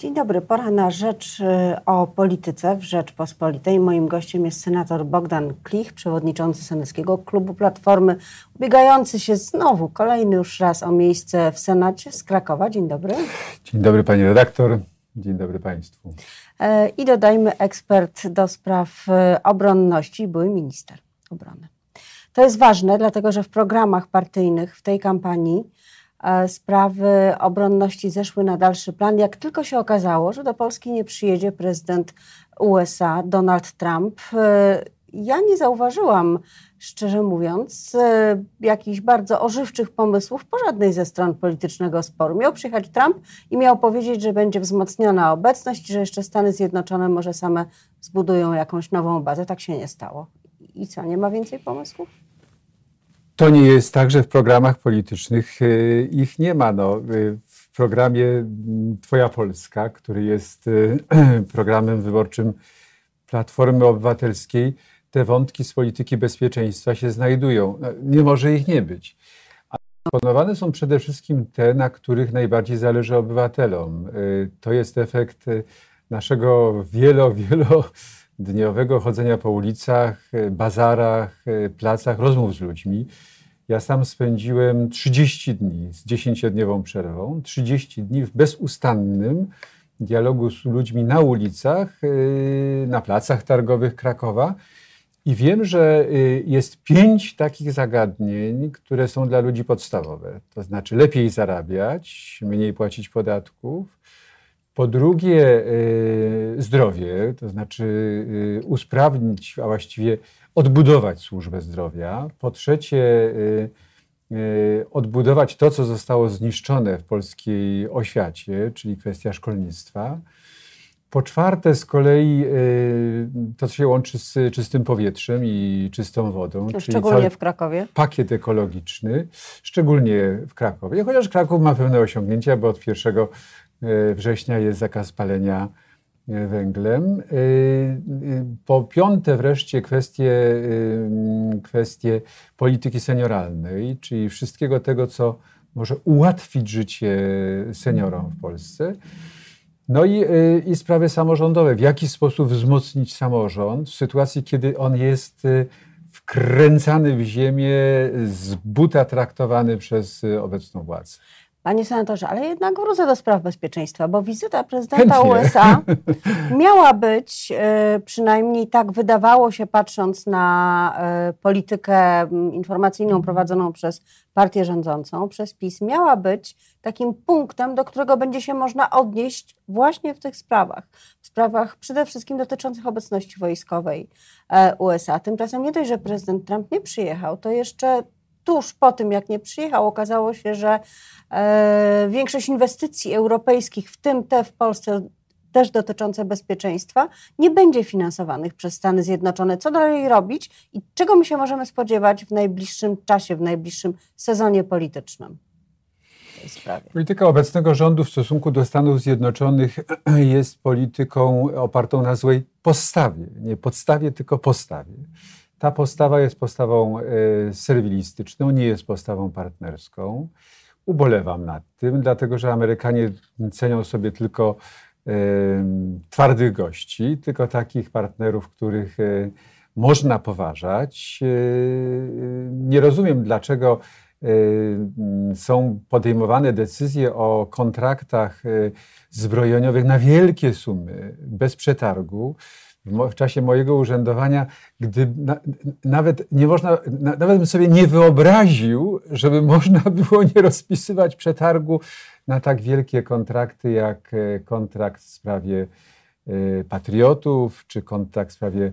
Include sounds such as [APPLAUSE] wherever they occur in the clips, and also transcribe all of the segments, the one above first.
Dzień dobry, pora na rzecz y, o polityce w Rzeczpospolitej. Moim gościem jest senator Bogdan Klich, przewodniczący Senackiego Klubu Platformy, ubiegający się znowu, kolejny już raz o miejsce w Senacie z Krakowa. Dzień dobry. Dzień dobry pani redaktor, dzień dobry państwu. E, I dodajmy ekspert do spraw y, obronności, były minister obrony. To jest ważne, dlatego że w programach partyjnych w tej kampanii E, sprawy obronności zeszły na dalszy plan. Jak tylko się okazało, że do Polski nie przyjedzie prezydent USA Donald Trump, e, ja nie zauważyłam, szczerze mówiąc, e, jakichś bardzo ożywczych pomysłów po żadnej ze stron politycznego sporu. Miał przyjechać Trump i miał powiedzieć, że będzie wzmocniona obecność, że jeszcze Stany Zjednoczone może same zbudują jakąś nową bazę. Tak się nie stało. I co, nie ma więcej pomysłów? To nie jest tak, że w programach politycznych e, ich nie ma. No, e, w programie Twoja Polska, który jest e, [CLEARS THROAT] programem wyborczym Platformy Obywatelskiej, te wątki z polityki bezpieczeństwa się znajdują. No, nie może ich nie być. A proponowane są przede wszystkim te, na których najbardziej zależy obywatelom. To jest efekt naszego wielo, wielodniowego chodzenia po ulicach, bazarach, placach, rozmów z ludźmi. Ja sam spędziłem 30 dni z 10-dniową przerwą, 30 dni w bezustannym dialogu z ludźmi na ulicach, y, na placach targowych Krakowa. I wiem, że y, jest pięć takich zagadnień, które są dla ludzi podstawowe. To znaczy lepiej zarabiać, mniej płacić podatków. Po drugie, y, zdrowie, to znaczy usprawnić, a właściwie odbudować służbę zdrowia. Po trzecie, y, y, odbudować to, co zostało zniszczone w polskiej oświacie, czyli kwestia szkolnictwa. Po czwarte, z kolei y, to, co się łączy z czystym powietrzem i czystą wodą. Szczególnie w Krakowie. Pakiet ekologiczny, szczególnie w Krakowie. Chociaż Kraków ma pewne osiągnięcia, bo od 1 września jest zakaz palenia węglem. Y, y, po piąte wreszcie kwestie, y, kwestie polityki senioralnej, czyli wszystkiego tego, co może ułatwić życie seniorom w Polsce. No i, i sprawy samorządowe. W jaki sposób wzmocnić samorząd w sytuacji, kiedy on jest wkręcany w ziemię, z buta traktowany przez obecną władzę. Panie senatorze, ale jednak wrócę do spraw bezpieczeństwa, bo wizyta prezydenta Chętnie. USA [LAUGHS] miała być, e, przynajmniej tak wydawało się, patrząc na e, politykę informacyjną prowadzoną przez partię rządzącą, przez PiS, miała być takim punktem, do którego będzie się można odnieść właśnie w tych sprawach. W sprawach przede wszystkim dotyczących obecności wojskowej e, USA. Tymczasem nie dość, że prezydent Trump nie przyjechał, to jeszcze tuż po tym, jak nie przyjechał, okazało się, że e, większość inwestycji europejskich, w tym te w Polsce, też dotyczące bezpieczeństwa, nie będzie finansowanych przez Stany Zjednoczone. Co dalej robić i czego my się możemy spodziewać w najbliższym czasie, w najbliższym sezonie politycznym? Polityka obecnego rządu w stosunku do Stanów Zjednoczonych jest polityką opartą na złej postawie. Nie podstawie, tylko postawie. Ta postawa jest postawą e, serwilistyczną, nie jest postawą partnerską. Ubolewam nad tym, dlatego że Amerykanie cenią sobie tylko e, twardych gości, tylko takich partnerów, których e, można poważać. Nie rozumiem, dlaczego są podejmowane decyzje o kontraktach zbrojeniowych na wielkie sumy, bez przetargu w czasie mojego urzędowania, gdy na, nawet nie można, na, nawet bym sobie nie wyobraził, żeby [LAUGHS] można było nie rozpisywać przetargu na tak wielkie kontrakty, jak e, kontrakt w sprawie e, patriotów, czy kontrakt w sprawie Y,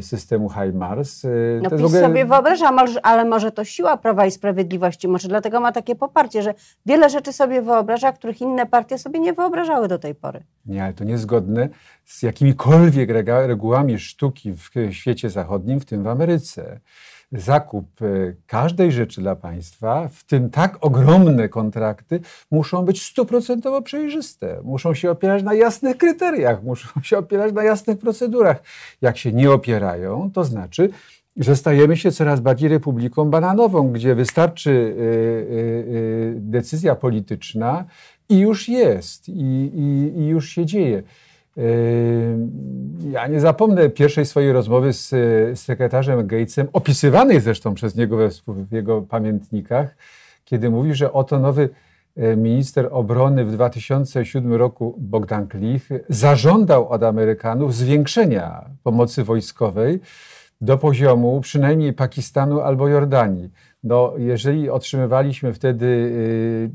systemu HIMARS. Y, no PiS ogóle... sobie wyobraża, ale może to siła Prawa i Sprawiedliwości, może dlatego ma takie poparcie, że wiele rzeczy sobie wyobraża, których inne partie sobie nie wyobrażały do tej pory. Nie, ale to niezgodne z jakimikolwiek regułami sztuki w świecie zachodnim, w tym w Ameryce zakup e, każdej rzeczy dla państwa, w tym tak ogromne kontrakty, muszą być stuprocentowo przejrzyste. Muszą się opierać na jasnych kryteriach, muszą się opierać na jasnych procedurach. Jak się nie opierają, to znaczy, że stajemy się coraz bardziej republiką bananową, gdzie wystarczy e, e, decyzja polityczna I już jest, i, i, i już się dzieje. Ja nie zapomnę pierwszej swojej rozmowy z, sekretarzem Gatesem, opisywanej zresztą przez niego we, w jego pamiętnikach, kiedy mówi, że oto nowy e, minister obrony w 2007 roku, Bogdan Klich, zażądał od Amerykanów zwiększenia pomocy wojskowej do poziomu przynajmniej Pakistanu albo Jordanii. No, jeżeli otrzymywaliśmy wtedy y,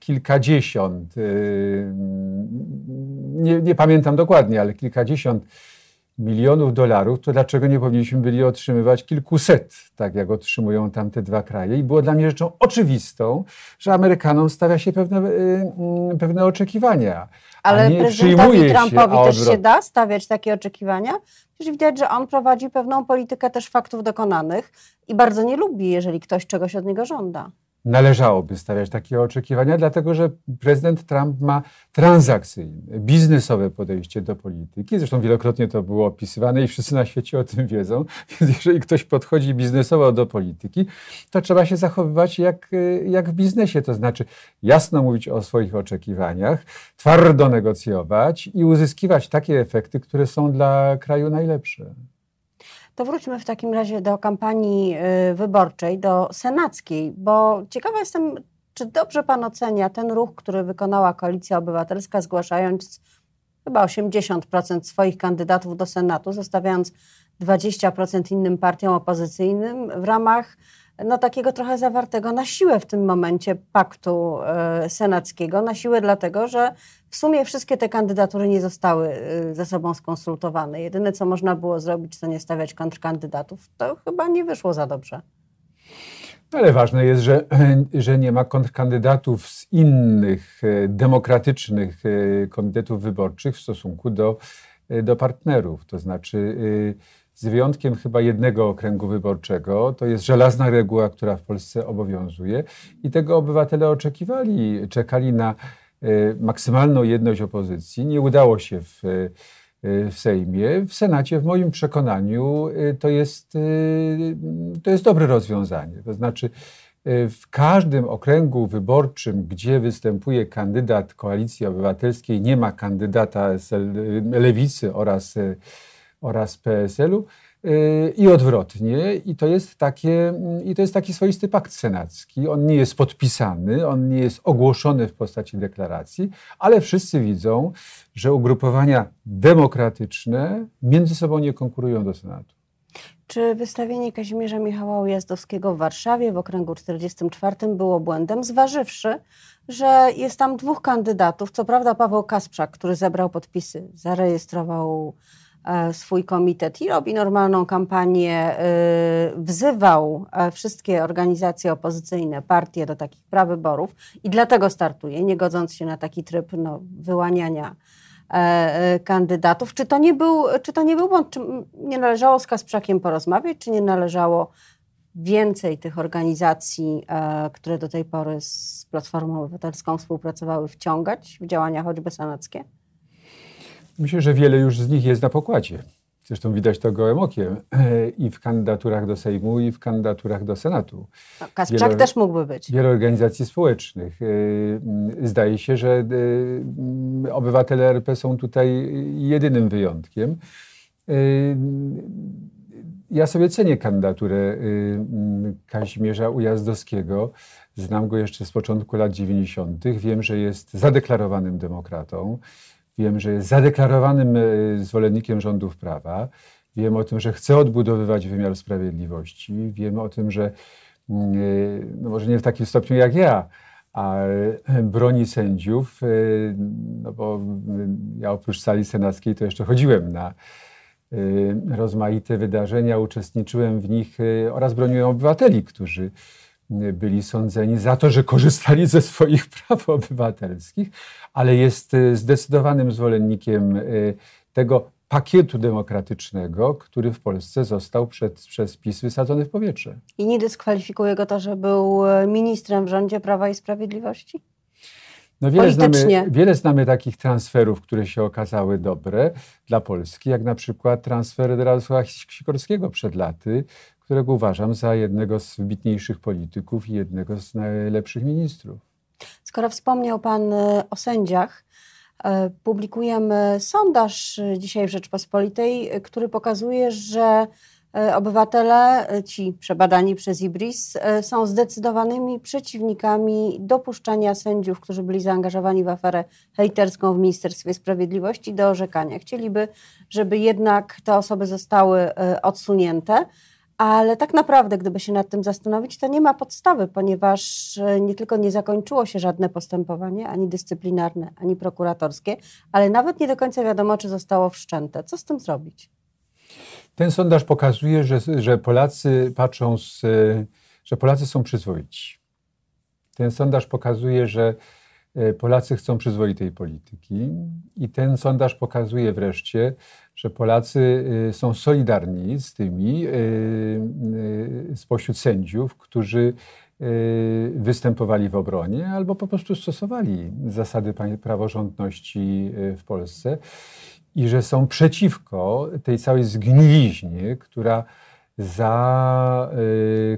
kilkadziesiąt, y, nie, nie, pamiętam dokładnie, ale kilkadziesiąt milionów dolarów, to dlaczego nie powinniśmy byli otrzymywać kilkuset, tak jak otrzymują tamte dwa kraje? I było dla mnie rzeczą oczywistą, że Amerykanom stawia się pewne, y, mm, pewne oczekiwania. Ale prezydentowi Trumpowi się, też się da stawiać takie oczekiwania? Przecież widać, że on prowadzi pewną politykę też faktów dokonanych i bardzo nie lubi, jeżeli ktoś czegoś od niego żąda należałoby stawiać takie oczekiwania, dlatego że prezydent Trump ma transakcyjne, biznesowe podejście do polityki. Zresztą wielokrotnie to było opisywane i wszyscy na świecie o tym wiedzą. [LAUGHS] Więc jeżeli ktoś podchodzi biznesowo do polityki, to trzeba się zachowywać jak, jak w biznesie, to znaczy jasno mówić o swoich oczekiwaniach, twardo negocjować i uzyskiwać takie efekty, które są dla kraju najlepsze. To wróćmy w takim razie do kampanii y, wyborczej, do senackiej, bo ciekawa jestem, czy dobrze Pan ocenia ten ruch, który wykonała Koalicja Obywatelska, zgłaszając chyba 80% swoich kandydatów do Senatu, zostawiając 20% innym partiom opozycyjnym w ramach no, takiego trochę zawartego na siłę w tym momencie paktu e, senackiego. Na siłę dlatego, że w sumie wszystkie te kandydatury nie zostały e, ze sobą skonsultowane. Jedyne, co można było zrobić, to nie stawiać kontrkandydatów. To chyba nie wyszło za dobrze. Ale ważne jest, że, [CLEARS THROAT] że nie ma kontrkandydatów z innych e, demokratycznych komitetów wyborczych w stosunku do, do partnerów. To znaczy z wyjątkiem chyba jednego okręgu wyborczego. To jest żelazna reguła, która w Polsce obowiązuje i tego obywatele oczekiwali, czekali na e, maksymalną jedność opozycji. Nie udało się w, e, w Sejmie. W Senacie, w moim przekonaniu, e, to jest, to jest dobre rozwiązanie. To znaczy, w każdym okręgu wyborczym, gdzie występuje kandydat Koalicji Obywatelskiej, nie ma kandydata z Lewicy oraz oraz PSL-u y, i odwrotnie. I to, jest takie, I to jest taki swoisty pakt senacki. On nie jest podpisany, on nie jest ogłoszony w postaci deklaracji, ale wszyscy widzą, że ugrupowania demokratyczne między sobą nie konkurują do Senatu. Czy wystawienie Kazimierza Michała Ujazdowskiego w Warszawie w okręgu 44 było błędem, zważywszy, że jest tam dwóch kandydatów. Co prawda Paweł Kasprzak, który zebrał podpisy, zarejestrował swój komitet i robi normalną kampanię, e, wzywał e, wszystkie organizacje opozycyjne, partie do takich prawyborów i dlatego startuje, nie godząc się na taki tryb no, wyłaniania kandydatów. Czy to nie był, czy to nie był błąd? Czy nie należało z Kasprzakiem porozmawiać, czy nie należało więcej tych organizacji, które do tej pory z Platformą Obywatelską współpracowały, wciągać w działania choćby sanackie? Myślę, że wiele już z nich jest na pokładzie. Zresztą widać to gołym okiem i w kandydaturach do Sejmu, i w kandydaturach do Senatu. No, Kasprzak wiele, też mógłby być. Wiele organizacji społecznych. E, zdaje się, że e, obywatele RP są tutaj jedynym wyjątkiem. Ja sobie cenię kandydaturę Kazimierza Ujazdowskiego. Znam go jeszcze z początku lat 90. Wiem, że jest zadeklarowanym demokratą. Wiem, że jest zadeklarowanym e, zwolennikiem rządów prawa. Wiem o tym, że chce odbudowywać wymiar sprawiedliwości. Wiem o tym, że mm, e, no może nie w takim stopniu jak ja, ale [CLEARS THROAT] broni sędziów, e, no bo ja oprócz sali senackiej to jeszcze chodziłem na rozmaite wydarzenia, uczestniczyłem w nich oraz broniłem obywateli, którzy byli sądzeni za to, że korzystali ze swoich [LAUGHS] praw obywatelskich, ale jest y, zdecydowanym zwolennikiem y, tego pakietu demokratycznego, który w Polsce został przed, przez PiS wysadzony w powietrze. I nie dyskwalifikuje go to, że był y, ministrem w rządzie Prawa i Sprawiedliwości? No wiele, znamy, wiele znamy takich transferów, które się okazały dobre dla Polski, jak na przykład transfer Radosława Sikorskiego przed laty, którego uważam za jednego z wybitniejszych polityków i jednego z najlepszych ministrów. Skoro wspomniał Pan e, o sędziach, e, publikujemy sondaż dzisiaj w Rzeczpospolitej, który pokazuje, że obywatele, ci przebadani przez IBRIS, są zdecydowanymi przeciwnikami dopuszczania sędziów, którzy byli zaangażowani w aferę hejterską w Ministerstwie Sprawiedliwości do orzekania. Chcieliby, żeby jednak te osoby zostały odsunięte. Ale tak naprawdę, gdyby się nad tym zastanowić, to nie ma podstawy, ponieważ e, nie tylko nie zakończyło się żadne postępowanie, ani dyscyplinarne, ani prokuratorskie, ale nawet nie do końca wiadomo, czy zostało wszczęte. Co z tym zrobić? Ten sondaż pokazuje, że, że Polacy patrzą, z, e, że Polacy są przyzwoici. Ten sondaż pokazuje, że Polacy chcą przyzwoitej polityki i ten sondaż pokazuje wreszcie, że Polacy y, są solidarni z tymi y, spośród sędziów, którzy występowali w obronie albo po prostu stosowali zasady praworządności w Polsce i że są przeciwko tej całej zgniliźnie, która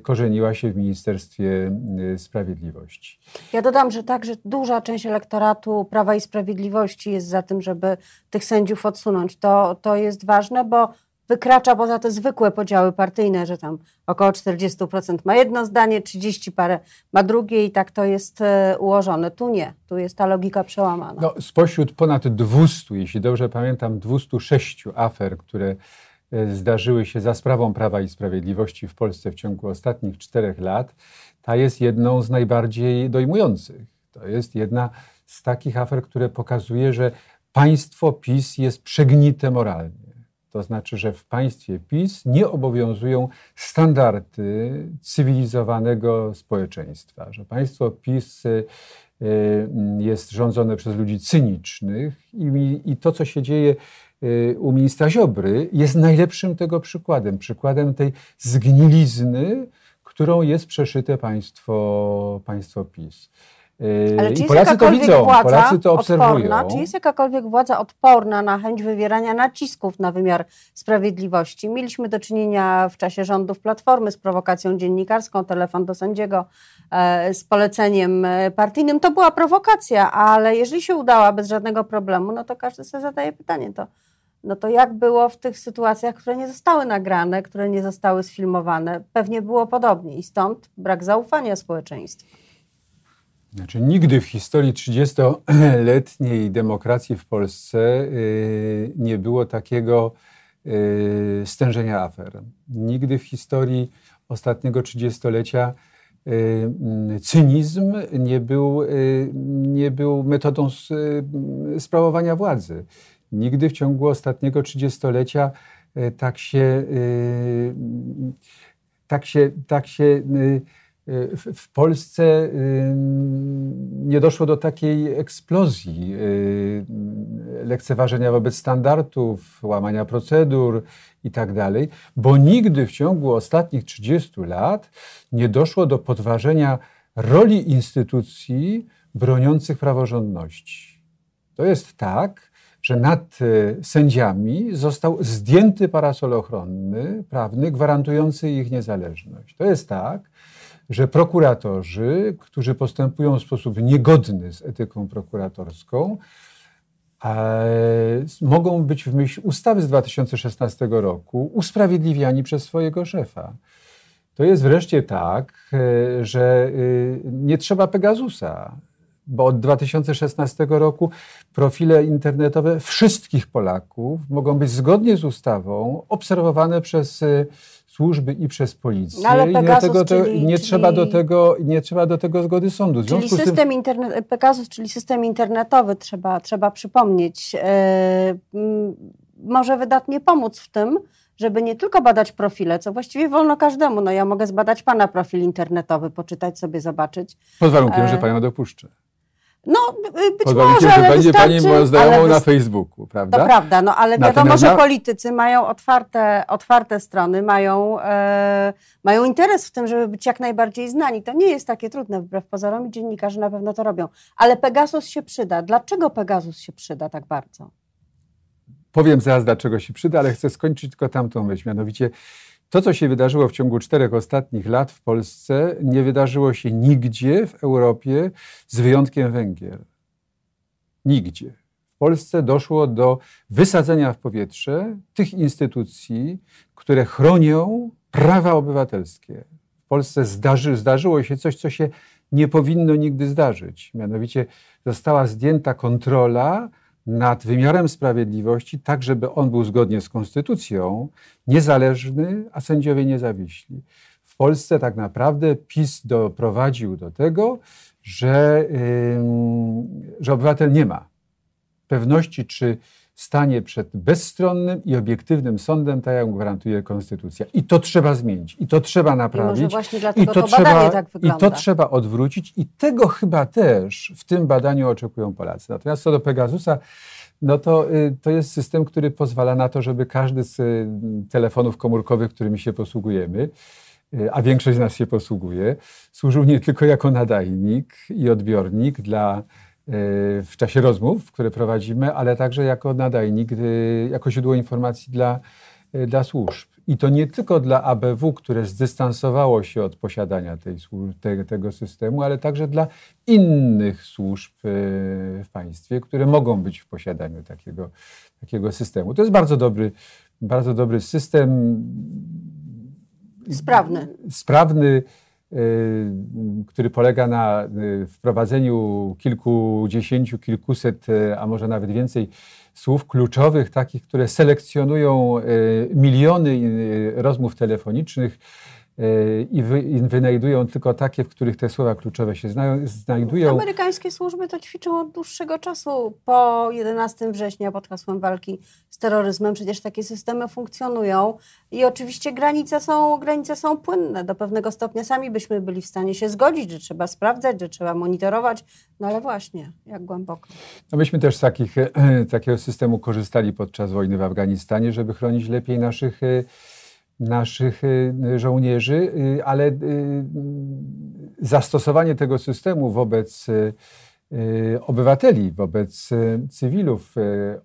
zakorzeniła się w Ministerstwie Sprawiedliwości. Ja dodam, że także duża część elektoratu Prawa i Sprawiedliwości jest za tym, żeby tych sędziów odsunąć. To, to jest ważne, bo wykracza poza te zwykłe podziały partyjne, że tam około 40% ma jedno zdanie, 30 parę ma drugie i tak to jest e, ułożone. Tu nie, tu jest ta logika przełamana. No, spośród ponad 200, jeśli dobrze pamiętam, 206 afer, które zdarzyły się za sprawą Prawa i Sprawiedliwości w Polsce w ciągu ostatnich czterech lat, ta jest jedną z najbardziej dojmujących. To jest jedna z takich afer, które pokazuje, że państwo PiS jest przegnite moralnie. To znaczy, że w państwie PiS nie obowiązują standardy cywilizowanego społeczeństwa, że państwo PiS e, jest rządzone przez ludzi cynicznych i, i to, co się dzieje u ministra Ziobry jest najlepszym tego przykładem. Przykładem tej zgnilizny, którą jest przeszyte państwo, państwo PiS. Y, Ale czy I Polacy to widzą, Polacy to obserwują. Odporna, czy jest jakakolwiek władza odporna na chęć wywierania nacisków na wymiar sprawiedliwości? Mieliśmy do czynienia w czasie rządów Platformy z prowokacją dziennikarską, telefon do sędziego e, z poleceniem e, partyjnym. To była prowokacja, ale jeżeli się udała bez żadnego problemu, no to każdy sobie zadaje pytanie, to no to jak było w tych sytuacjach, które nie zostały nagrane, które nie zostały sfilmowane? Pewnie było podobnie i stąd brak zaufania społeczeństwa. Znaczy, nigdy w historii 30-letniej demokracji w Polsce yy, nie było takiego yy, stężenia afer. Nigdy w historii ostatniego trzydziestolecia yy, cynizm nie był, yy, nie był metodą yy, sprawowania władzy. Nigdy w ciągu ostatniego trzydziestolecia e, tak się, e, tak się, tak się e, w Polsce nie doszło do takiej eksplozji lekceważenia wobec standardów, łamania procedur i tak bo nigdy w ciągu ostatnich 30 lat nie doszło do podważenia roli instytucji broniących praworządności. To jest tak, że nad e, sędziami został zdjęty parasol ochronny, prawny, gwarantujący ich niezależność. To jest tak, że prokuratorzy, którzy postępują w sposób niegodny z etyką prokuratorską, e, mogą być w myśl ustawy z 2016 roku usprawiedliwiani przez swojego szefa. To jest wreszcie tak, e, że nie trzeba Pegasusa bo od 2016 roku profile internetowe wszystkich Polaków mogą być zgodnie z ustawą obserwowane przez y, służby i przez policję. No ale Pegasus, I to, czyli, nie, czyli... Trzeba do tego, nie trzeba do tego zgody sądu. W czyli system tym... internet, Pegasus, czyli system internetowy, trzeba, trzeba przypomnieć, yy, może wydatnie pomóc w tym, żeby nie tylko badać profile, co właściwie wolno każdemu. No ja mogę zbadać pana profil internetowy, poczytać sobie, zobaczyć. Pod warunkiem, e... że panią dopuszczę. No, być Pozwolicie, może, ale będzie Pani moją znajomą na Facebooku, prawda? To prawda, no ale wiadomo, że politycy mają otwarte, otwarte strony, mają, e, mają interes w tym, żeby być jak najbardziej znani. To nie jest takie trudne, wbrew pozorom i dziennikarze na pewno to robią. Ale Pegasus się przyda. Dlaczego Pegasus się przyda tak bardzo? Powiem zaraz, dlaczego się przyda, ale chcę skończyć tylko tamtą myśl. Mianowicie To, co się wydarzyło w ciągu czterech ostatnich lat w Polsce, nie wydarzyło się nigdzie w Europie, z wyjątkiem Węgier. Nigdzie. W Polsce doszło do wysadzenia w powietrze tych instytucji, które chronią prawa obywatelskie. W Polsce zdarzy, zdarzyło się coś, co się nie powinno nigdy zdarzyć. Mianowicie została zdjęta kontrola nad wymiarem sprawiedliwości, tak żeby on był zgodnie z konstytucją niezależny, a sędziowie niezawiśli. W Polsce tak naprawdę PiS doprowadził do tego, że, że obywatel nie ma pewności, czy stanie przed bezstronnym i obiektywnym sądem, tak jak gwarantuje Konstytucja. I to trzeba zmienić, i to trzeba naprawić. I, może właśnie dlatego I to, to trzeba, tak. I to trzeba odwrócić i tego chyba też w tym badaniu oczekują Polacy. Natomiast co do Pegasusa, no to, y, to jest system, który pozwala na to, żeby każdy z y, telefonów komórkowych, którymi się posługujemy, y, a większość z nas się posługuje, służył nie tylko jako nadajnik i odbiornik dla w czasie rozmów, które prowadzimy, ale także jako nadajnik, jako źródło informacji dla, dla służb. I to nie tylko dla ABW, które zdystansowało się od posiadania tej, te, tego systemu, ale także dla innych służb e, w państwie, które mogą być w posiadaniu takiego, takiego systemu. To jest bardzo dobry, bardzo dobry system. Sprawny. Sprawny, który polega na e, wprowadzeniu kilkudziesięciu, kilkuset, a może nawet więcej słów kluczowych, takich, które selekcjonują miliony rozmów telefonicznych i, wy, i wynajdują tylko takie, w których te słowa kluczowe się znajdują. Amerykańskie służby to ćwiczą od dłuższego czasu. Po 11 września pod hasłem walki z terroryzmem przecież takie systemy funkcjonują i oczywiście granice są, granice są płynne. Do pewnego stopnia sami byśmy byli w stanie się zgodzić, że trzeba sprawdzać, że trzeba monitorować, no ale właśnie, jak głęboko. No myśmy też z takich, [CLEARS THROAT] takiego systemu korzystali podczas wojny w Afganistanie, żeby chronić lepiej naszych naszych żołnierzy, ale zastosowanie tego systemu wobec obywateli, wobec cywilów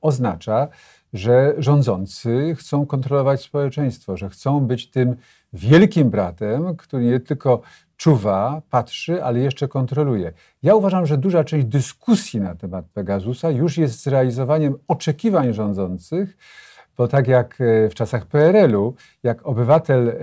oznacza, że rządzący chcą kontrolować społeczeństwo, że chcą być tym wielkim bratem, który nie tylko czuwa, patrzy, ale jeszcze kontroluje. Ja uważam, że duża część dyskusji na temat Pegasusa już jest zrealizowaniem oczekiwań rządzących, bo tak jak e, w czasach PRL-u, jak obywatel e,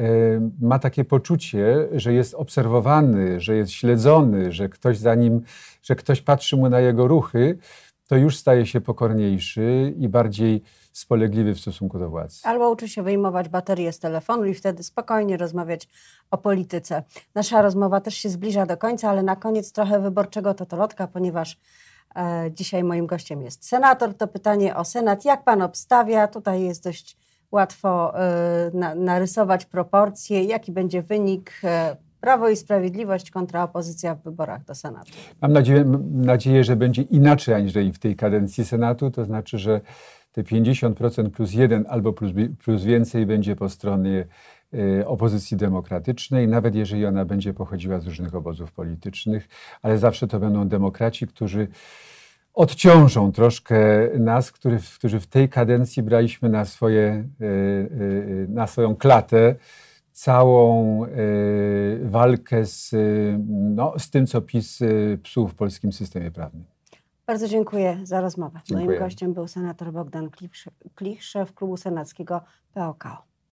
ma takie poczucie, że jest obserwowany, że jest śledzony, że ktoś za nim, że ktoś patrzy mu na jego ruchy, to już staje się pokorniejszy i bardziej spolegliwy w stosunku do władzy. Albo uczy się wyjmować baterię z telefonu i wtedy spokojnie rozmawiać o polityce. Nasza rozmowa też się zbliża do końca, ale na koniec trochę wyborczego totolotka, ponieważ dzisiaj moim gościem jest senator. To pytanie o Senat. Jak pan obstawia? Tutaj jest dość łatwo e, na, narysować proporcje. Jaki będzie wynik? E, Prawo i Sprawiedliwość kontra opozycja w wyborach do Senatu. Mam nadzieję, nadzieję, że będzie inaczej aniżeli w tej kadencji Senatu, to znaczy, że te 50% plus jeden albo plus, plus więcej będzie po stronie opozycji demokratycznej, nawet jeżeli ona będzie pochodziła z różnych obozów politycznych, ale zawsze to będą demokraci, którzy odciążą troszkę nas, który, którzy w tej kadencji braliśmy na, swoje, y, y, na swoją klatę całą walkę z, no, z tym, co PiS psuł w polskim systemie prawnym. Bardzo dziękuję za rozmowę. Dziękuję. Moim gościem był senator Bogdan Klich, szef klubu senackiego POK.